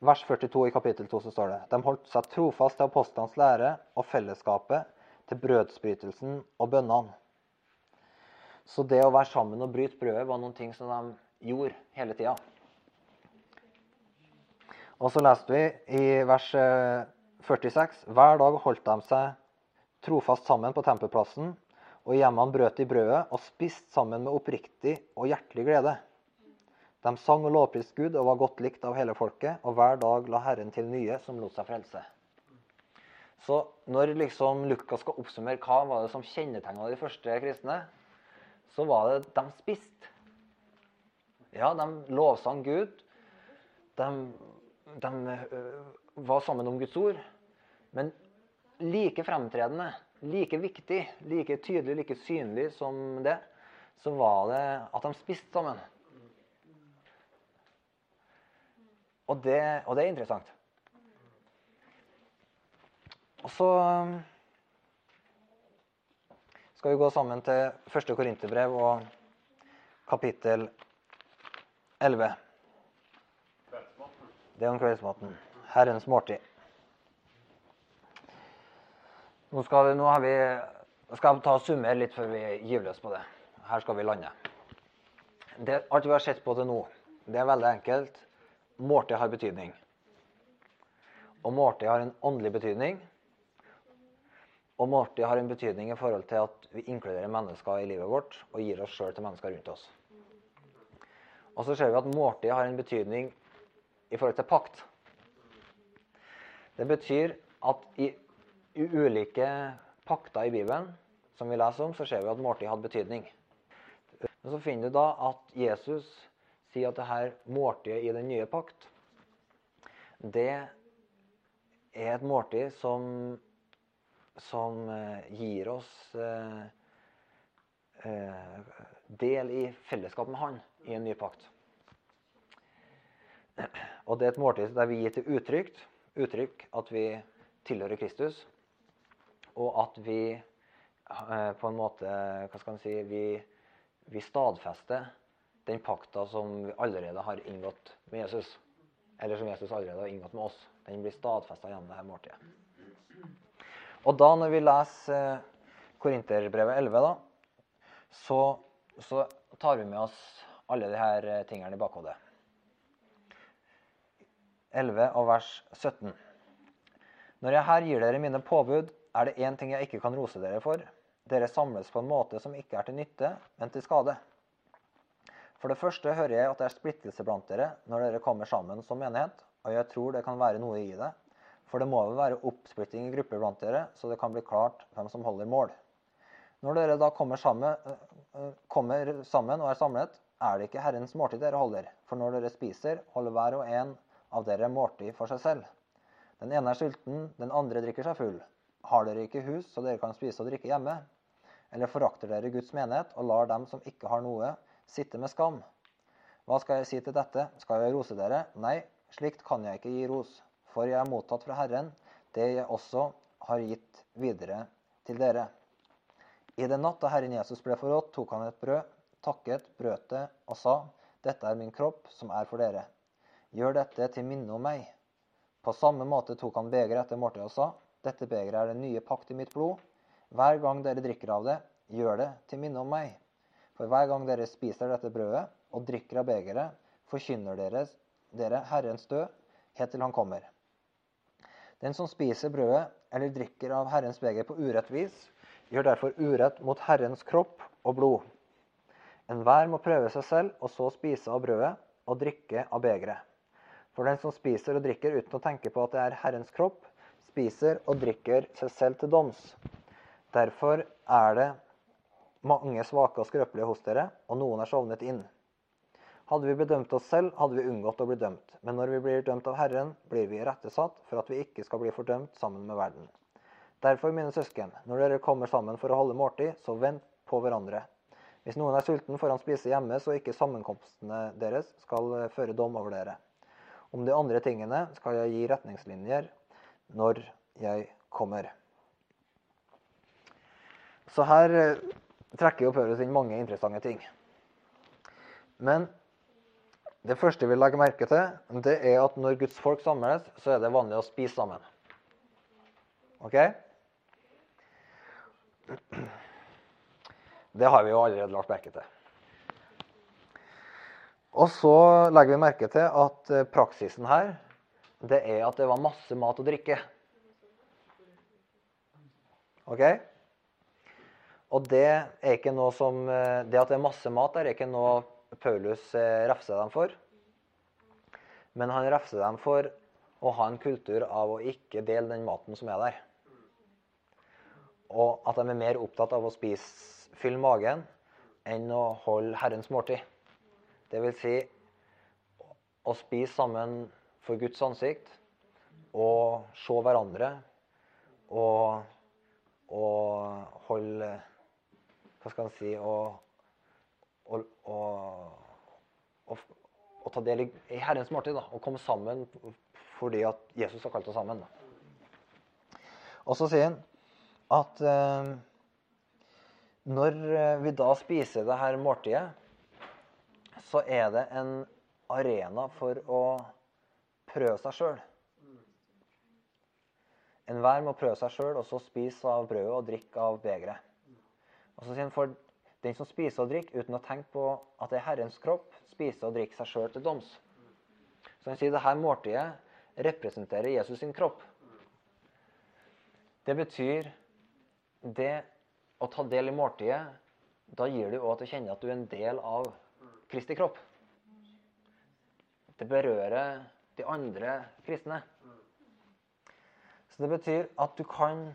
vers 42 i kapittel 2 så står det De holdt seg trofast til apostlenes lære og fellesskapet, til brødsbrytelsen og bønnene. Så det å være sammen og bryte brødet var noen ting som de gjorde hele tida. Og så leste vi i vers eh, 46 Hver dag holdt de seg trofast sammen på tempelplassen, og hjemme han brøt de brødet og spiste sammen med oppriktig og hjertelig glede. De sang og lovpriste Gud og var godt likt av hele folket, og hver dag la Herren til nye som lot seg frelse. Så når liksom Lukas skal oppsummere hva var det som kjennetegna de første kristne, så var det de spiste. Ja, de lovsang Gud. De, de øh, var sammen om Guds ord. Men like fremtredende, like viktig, like tydelig, like synlig som det, så var det at de spiste sammen. Og det, og det er interessant. Og så um, skal vi gå sammen til første Korinterbrev og kapittel 11. Det er om kveldsmaten. Herrens måltid. Nå skal, nå vi, skal jeg ta og summere litt før vi gir løs på det. Her skal vi lande. Det, alt vi har sett på til nå, det er veldig enkelt. Måltid har betydning. Og måltid har en åndelig betydning. Og måltid har en betydning i forhold til at vi inkluderer mennesker i livet vårt og gir oss sjøl til mennesker rundt oss. Og så ser vi at måltid har en betydning i forhold til pakt. Det betyr at i, i ulike pakter i Bibelen som vi leser om, så ser vi at måltid hadde betydning. Men så finner du da at Jesus sier at det her måltidet i den nye pakt, det er et måltid som, som eh, gir oss eh, eh, del i fellesskap med Han i en ny pakt. Og det er et måltid der vi gir til uttrykk, uttrykk at vi tilhører Kristus, og at vi eh, på en måte Hva skal man si Vi, vi stadfester den pakta som vi allerede har inngått med Jesus. Eller som Jesus allerede har inngått med oss. Den blir stadfesta gjennom dette måltidet. Og da når vi leser eh, Korinterbrevet 11, da, så, så tar vi med oss alle disse eh, tingene i bakhodet. 11 og vers 17. Når jeg her gir dere mine påbud, er det én ting jeg ikke kan rose dere for. Dere samles på en måte som ikke er til nytte, men til skade. For det første hører jeg at det er splittelse blant dere når dere kommer sammen som menighet, og jeg tror det kan være noe i det. For det må vel være oppsplitting i grupper blant dere, så det kan bli klart hvem som holder mål. Når dere da kommer sammen, kommer sammen og er samlet, er det ikke Herrens måltid dere holder. For når dere spiser, holder hver og en av dere måltid for seg selv. Den ene er sulten, den andre drikker seg full. Har dere ikke hus, så dere kan spise og drikke hjemme? Eller forakter dere Guds menighet og lar dem som ikke har noe, sitte med skam? Hva skal jeg si til dette? Skal jeg rose dere? Nei, slikt kan jeg ikke gi ros. For jeg har mottatt fra Herren det jeg også har gitt videre til dere. I den natt da Herren Jesus ble forrådt, tok han et brød, takket, brøt det og sa, Dette er min kropp, som er for dere. Gjør dette til minne om meg. På samme måte tok han begeret etter måltidet og sa, Dette begeret er den nye pakt i mitt blod. Hver gang dere drikker av det, gjør det til minne om meg. For hver gang dere spiser dette brødet og drikker av begeret, forkynner dere, dere Herrens død helt til han kommer. Den som spiser brødet eller drikker av Herrens beger på urett vis, gjør derfor urett mot Herrens kropp og blod. Enhver må prøve seg selv, og så spise av brødet og drikke av begeret. For den som spiser og drikker uten å tenke på at det er Herrens kropp, spiser og drikker seg selv til doms. Derfor er det mange svake og skrøpelige hos dere, og noen er sovnet inn. Hadde vi bedømt oss selv, hadde vi unngått å bli dømt. Men når vi blir dømt av Herren, blir vi irettesatt for at vi ikke skal bli fordømt sammen med verden. Derfor, mine søsken, når dere kommer sammen for å holde måltid, så vent på hverandre. Hvis noen er sulten, får han spise hjemme, så ikke sammenkomstene deres skal føre dom over dere. Om de andre tingene skal jeg gi retningslinjer når jeg kommer. Så her trekker jo Paulus inn mange interessante ting. Men det første vi legger merke til, det er at når Guds folk samles, så er det vanlig å spise sammen. OK? Det har vi jo allerede lagt merke til. Og så legger vi merke til at eh, praksisen her, det er at det var masse mat og drikke. OK? Og det er ikke noe som eh, Det at det er masse mat der, er ikke noe Paulus eh, refser dem for. Men han refser dem for å ha en kultur av å ikke dele den maten som er der. Og at de er mer opptatt av å spise, fylle magen enn å holde Herrens måltid. Det vil si å spise sammen for Guds ansikt og se hverandre og, og holde Hva skal en si og, og, og, ta del i, i Herrens måltid. Og komme sammen fordi at Jesus har kalt oss sammen. da. Og så sier han at eh, når vi da spiser det her måltidet, så er det en arena for å prøve seg sjøl. Enhver må prøve seg sjøl, og så spise av brødet og drikke av begeret. Og så sier han for den som spiser og drikker uten å tenke på at det er Herrens kropp, spiser og drikker seg sjøl til doms. Så han sier det her måltidet representerer Jesus sin kropp. Det betyr det å ta del i måltidet, da gir du òg at du kjenner at du er en del av Kristi kropp. Det berører de andre kristne. Så det betyr at du kan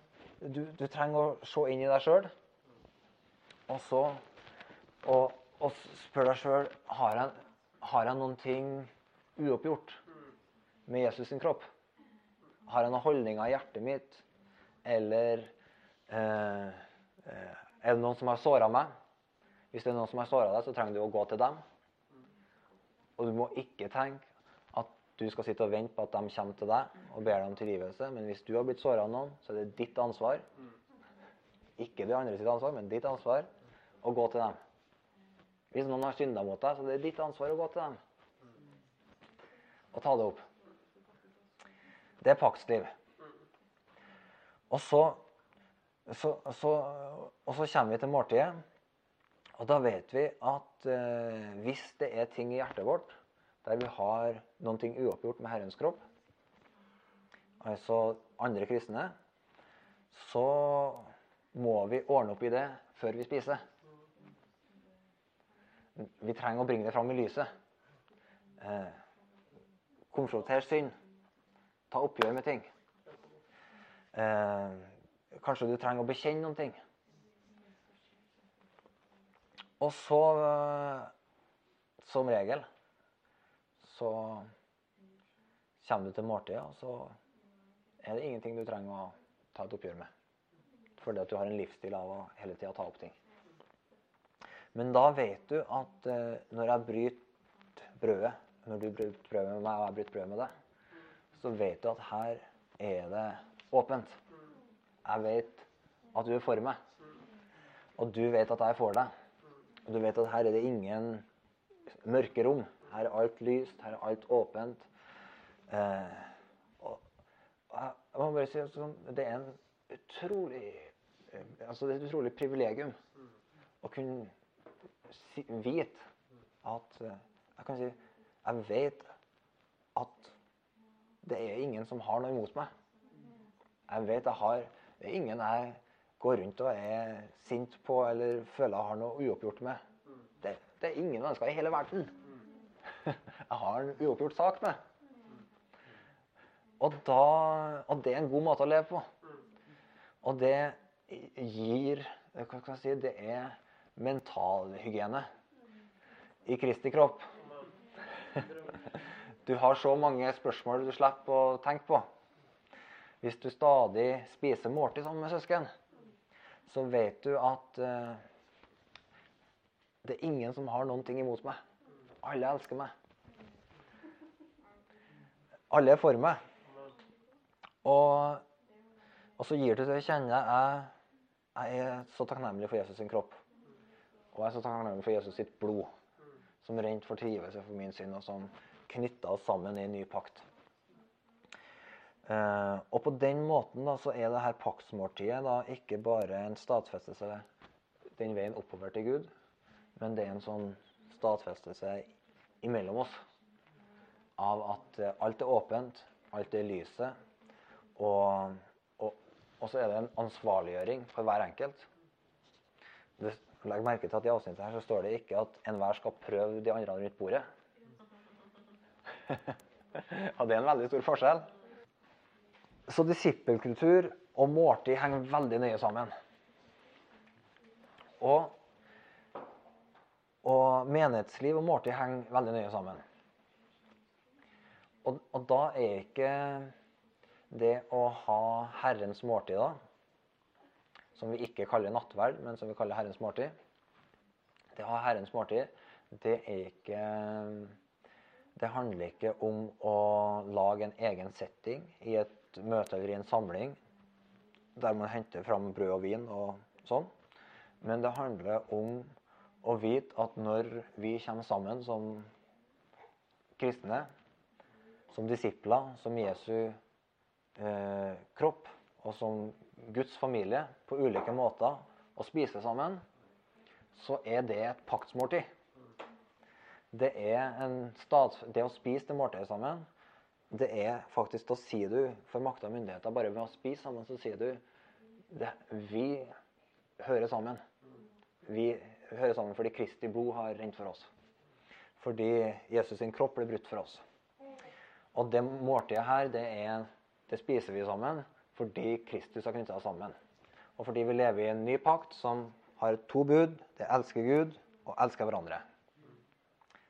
Du, du trenger å se inn i deg sjøl, og så og, og spør deg sjøl har, jeg, har jeg noen ting uoppgjort med Jesus sin kropp. Har jeg noen holdninger i hjertet mitt, eller eh, er det noen som har såra meg? Hvis det er noen som har såra deg, så trenger du å gå til dem. Og du må ikke tenke du skal sitte og vente på at de kommer til deg og ber deg om tilgivelse. Men hvis du har blitt såra av noen, så er det ditt ansvar. Ikke de andre sitt ansvar, men ditt ansvar å gå til dem. Hvis noen har synda mot deg, så er det ditt ansvar å gå til dem og ta det opp. Det er paktsliv. Og så, så, så, og så kommer vi til måltidet. Og da vet vi at eh, hvis det er ting i hjertet vårt der vi har noen ting uoppgjort med Herrens kropp, altså andre kristne, så må vi ordne opp i det før vi spiser. Vi trenger å bringe det fram i lyset. Eh, konfronter synd. Ta oppgjør med ting. Eh, kanskje du trenger å bekjenne noen ting. Og så, eh, som regel, så kommer du til måltidet, og så er det ingenting du trenger å ta et oppgjør med. Fordi at du har en livsstil av å hele tida ta opp ting. Men da vet du at eh, når jeg bryter brødet, når du bryter brødet med meg, og jeg bryter brødet med deg, så vet du at her er det åpent. Jeg vet at du er for meg. Og du vet at jeg er for deg. Og du vet at her er det ingen mørke rom. Her er alt lyst, her er alt åpent. Eh, og, jeg må bare si at sånn, det er en utrolig eh, altså det er et utrolig privilegium å kunne si, vite at eh, Jeg kan si jeg vet at det er ingen som har noe imot meg. Jeg vet jeg har Det er ingen jeg går rundt og er sint på eller føler jeg har noe uoppgjort med. Det, det er ingen mennesker i hele verden jeg har en uoppgjort sak med. Og, da, og det er en god måte å leve på. Og det gir Hva skal jeg si Det er mentalhygiene i Kristi kropp. Du har så mange spørsmål du slipper å tenke på. Hvis du stadig spiser måltid sammen med søsken, så vet du at uh, det er ingen som har noen ting imot meg. Alle elsker meg. Alle er for meg. Og, og så gir du til å kjenne jeg, jeg er så takknemlig for Jesus sin kropp. Og jeg er så takknemlig for Jesus sitt blod, som rent fortrivelse for min synd, og som knytta oss sammen i en ny pakt. Uh, og på den måten da, så er det her paktsmåltidet da ikke bare en stadfestelse den veien oppover til Gud, men det er en sånn stadfestelse imellom oss av at eh, alt er åpent, alt er lyset, og, og, og så er det en ansvarliggjøring for hver enkelt. Legg merke til at I avsnittet her så står det ikke at enhver skal prøve de andre rundt bordet. ja, det er en veldig stor forskjell. Så disippelkultur og måltid henger veldig nøye sammen. Og, menighetsliv og måltid henger veldig nøye sammen. Og, og, da er ikke det å ha Herrens måltid, da, som vi ikke kaller nattverd, men som vi kaller Herrens måltid Det å ha Herrens måltid, det er ikke Det handler ikke om å lage en egen setting i et møte eller i en samling der man henter fram brød og vin og sånn. Men det handler om å vite at når vi kommer sammen som kristne, som disipler, som Jesu eh, kropp og som Guds familie på ulike måter og spiser sammen, så er det et paktsmåltid. Det det å spise det måltidet sammen, det er faktisk Da sier du for makta og myndigheter Bare ved å spise sammen, så sier du det, Vi hører sammen. Vi hører sammen fordi Kristi blod har rent for oss. Fordi Jesus sin kropp ble brutt for oss. Og det måltidet her, det, er, det spiser vi sammen fordi Kristus har knytta oss sammen. Og fordi vi lever i en ny pakt som har to bud. Det elsker Gud og elsker hverandre.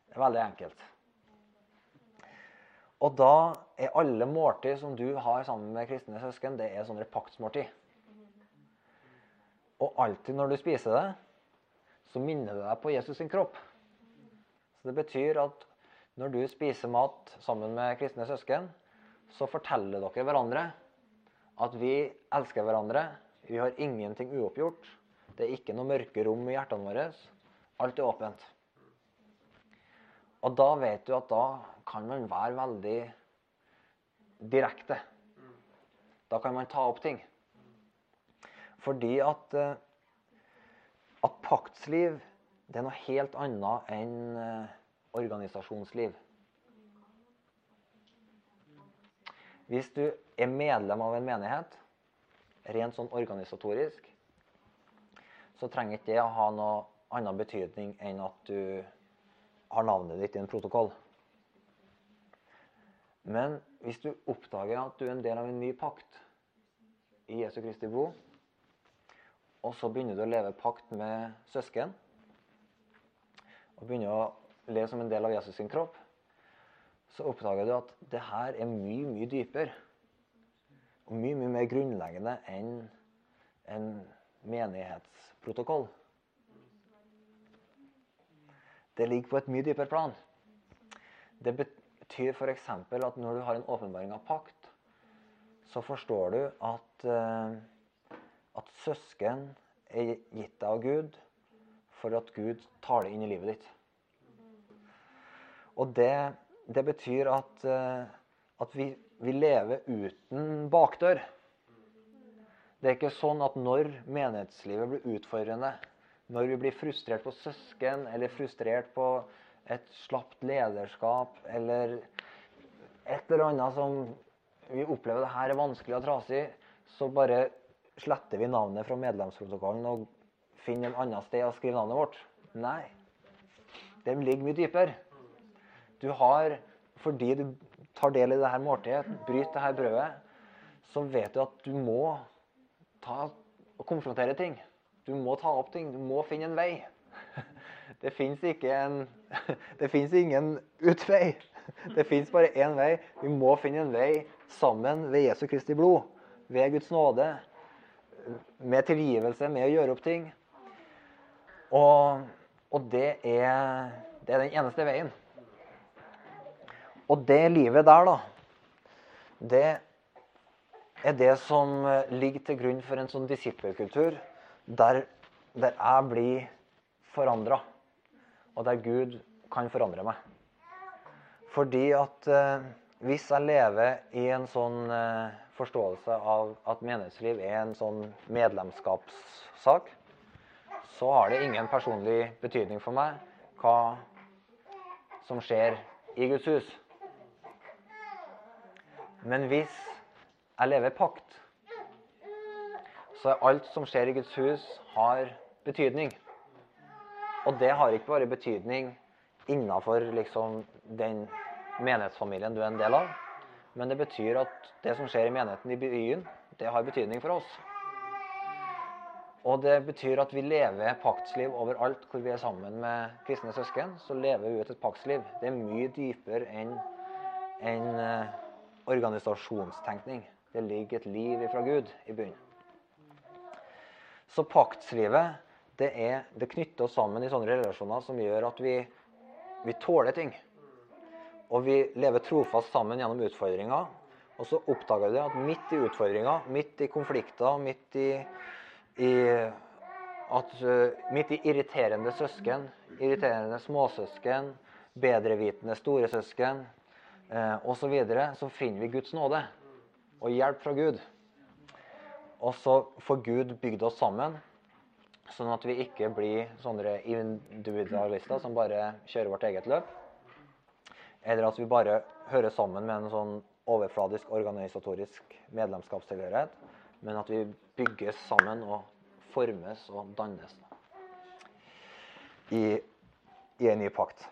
Det er veldig enkelt. Og da er alle måltid som du har sammen med kristne søsken, det er sånne paktsmåltid. Og alltid når du spiser det, så minner det deg på Jesus sin kropp. Så Det betyr at når du spiser mat sammen med kristne søsken, så forteller dere hverandre at vi elsker hverandre. Vi har ingenting uoppgjort. Det er ikke noe mørke rom i hjertene våre. Alt er åpent. Og da vet du at da kan man være veldig direkte. Da kan man ta opp ting. Fordi at, eh, at paktsliv det er noe helt annet enn eh, organisasjonsliv. Hvis du er medlem av en menighet, rent sånn organisatorisk, så trenger ikke det å ha noe annen betydning enn at du har navnet ditt i en protokoll. Men hvis du oppdager at du er en del av en ny pakt i Jesu Kristi blod, og så begynner du å leve pakt med søsken, og begynner å leve som en del av Jesus sin kropp, så oppdager du at det her er mye, mye dypere. Og mye, mye mer grunnleggende enn en menighetsprotokoll. Det ligger på et mye dypere plan. Det betyr f.eks. at når du har en åpenbaring av pakt, så forstår du at, uh, at søsken er gitt deg av Gud for at Gud tar det inn i livet ditt. Og det, det betyr at, uh, at vi, vi lever uten bakdør. Det er ikke sånn at når menighetslivet blir utfordrende, når vi blir frustrert på søsken, eller frustrert på et slapt lederskap, eller et eller annet som vi opplever det her er vanskelig og trasig, så bare sletter vi navnet fra medlemsprotokollen og finner en annet sted å skrive navnet vårt. Nei. De ligger mye dypere. Du har, fordi du tar del i dette måltidet, bryter dette brødet, så vet du at du må ta og konfrontere ting. Du må ta opp ting. Du må finne en vei. Det fins ikke en Det fins ingen utvei. Det fins bare én vei. Vi må finne en vei sammen ved Jesu Kristi blod. Ved Guds nåde. Med tilgivelse, med å gjøre opp ting. Og, og det, er, det er den eneste veien. Og det livet der, da, det er det som ligger til grunn for en sånn disippelkultur der, der jeg blir forandra, og der Gud kan forandre meg. Fordi at eh, hvis jeg lever i en sånn eh, forståelse av at menighetsliv er en sånn medlemskapssak, så har det ingen personlig betydning for meg hva som skjer i Guds hus. Men hvis jeg lever i pakt, så er alt som skjer i Guds hus, har betydning. Og det har ikke bare betydning innafor liksom, den menighetsfamilien du er en del av, men det betyr at det som skjer i menigheten i byen, det har betydning for oss. Og det betyr at vi lever paktsliv overalt hvor vi er sammen med kristne søsken. Så lever vi ut et paktsliv. Det er mye dypere enn en, uh, organisasjonstenkning. Det ligger et liv fra Gud i bunnen. Så paktslivet det, er, det knytter oss sammen i sånne relasjoner som gjør at vi, vi tåler ting. Og vi lever trofast sammen gjennom utfordringer. Og så oppdager du at midt i utfordringer, midt i konflikter, midt i, i at, uh, midt i irriterende søsken, irriterende småsøsken, bedrevitende storesøsken uh, osv., så, videre, så finner vi Guds nåde og hjelp fra Gud. Og så får Gud bygd oss sammen, sånn at vi ikke blir sånne individualister som bare kjører vårt eget løp. Eller at vi bare hører sammen med en sånn overfladisk organisatorisk medlemskapstilhørighet, men at vi bygges sammen og formes og dannes i, i en ny pakt.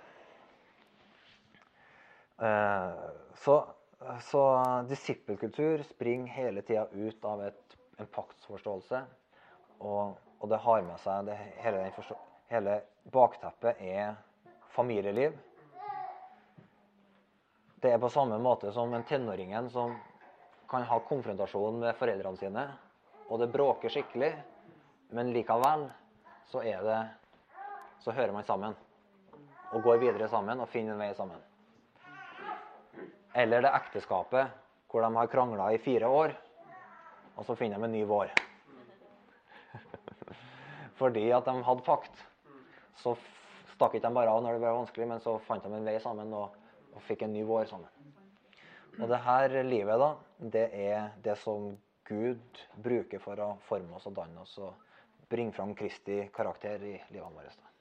Eh, så, så disippelkultur springer hele tida ut av et, en paktsforståelse. Og, og, det har med seg det, hele, hele bakteppet er familieliv det er på samme måte som en tenåringen som kan ha konfrontasjon med foreldrene sine, og det bråker skikkelig, men likevel så er det Så hører man sammen. Og går videre sammen og finner en vei sammen. Eller det ekteskapet hvor de har krangla i fire år, og så finner de en ny vår. Fordi at de hadde pakt. Så stakk ikke de bare av når det ble vanskelig, men så fant de en vei sammen. og og fikk en ny vår sammen. Og det her livet, da, det er det som Gud bruker for å forme oss og danne oss og bringe fram Kristi karakter i livene våre.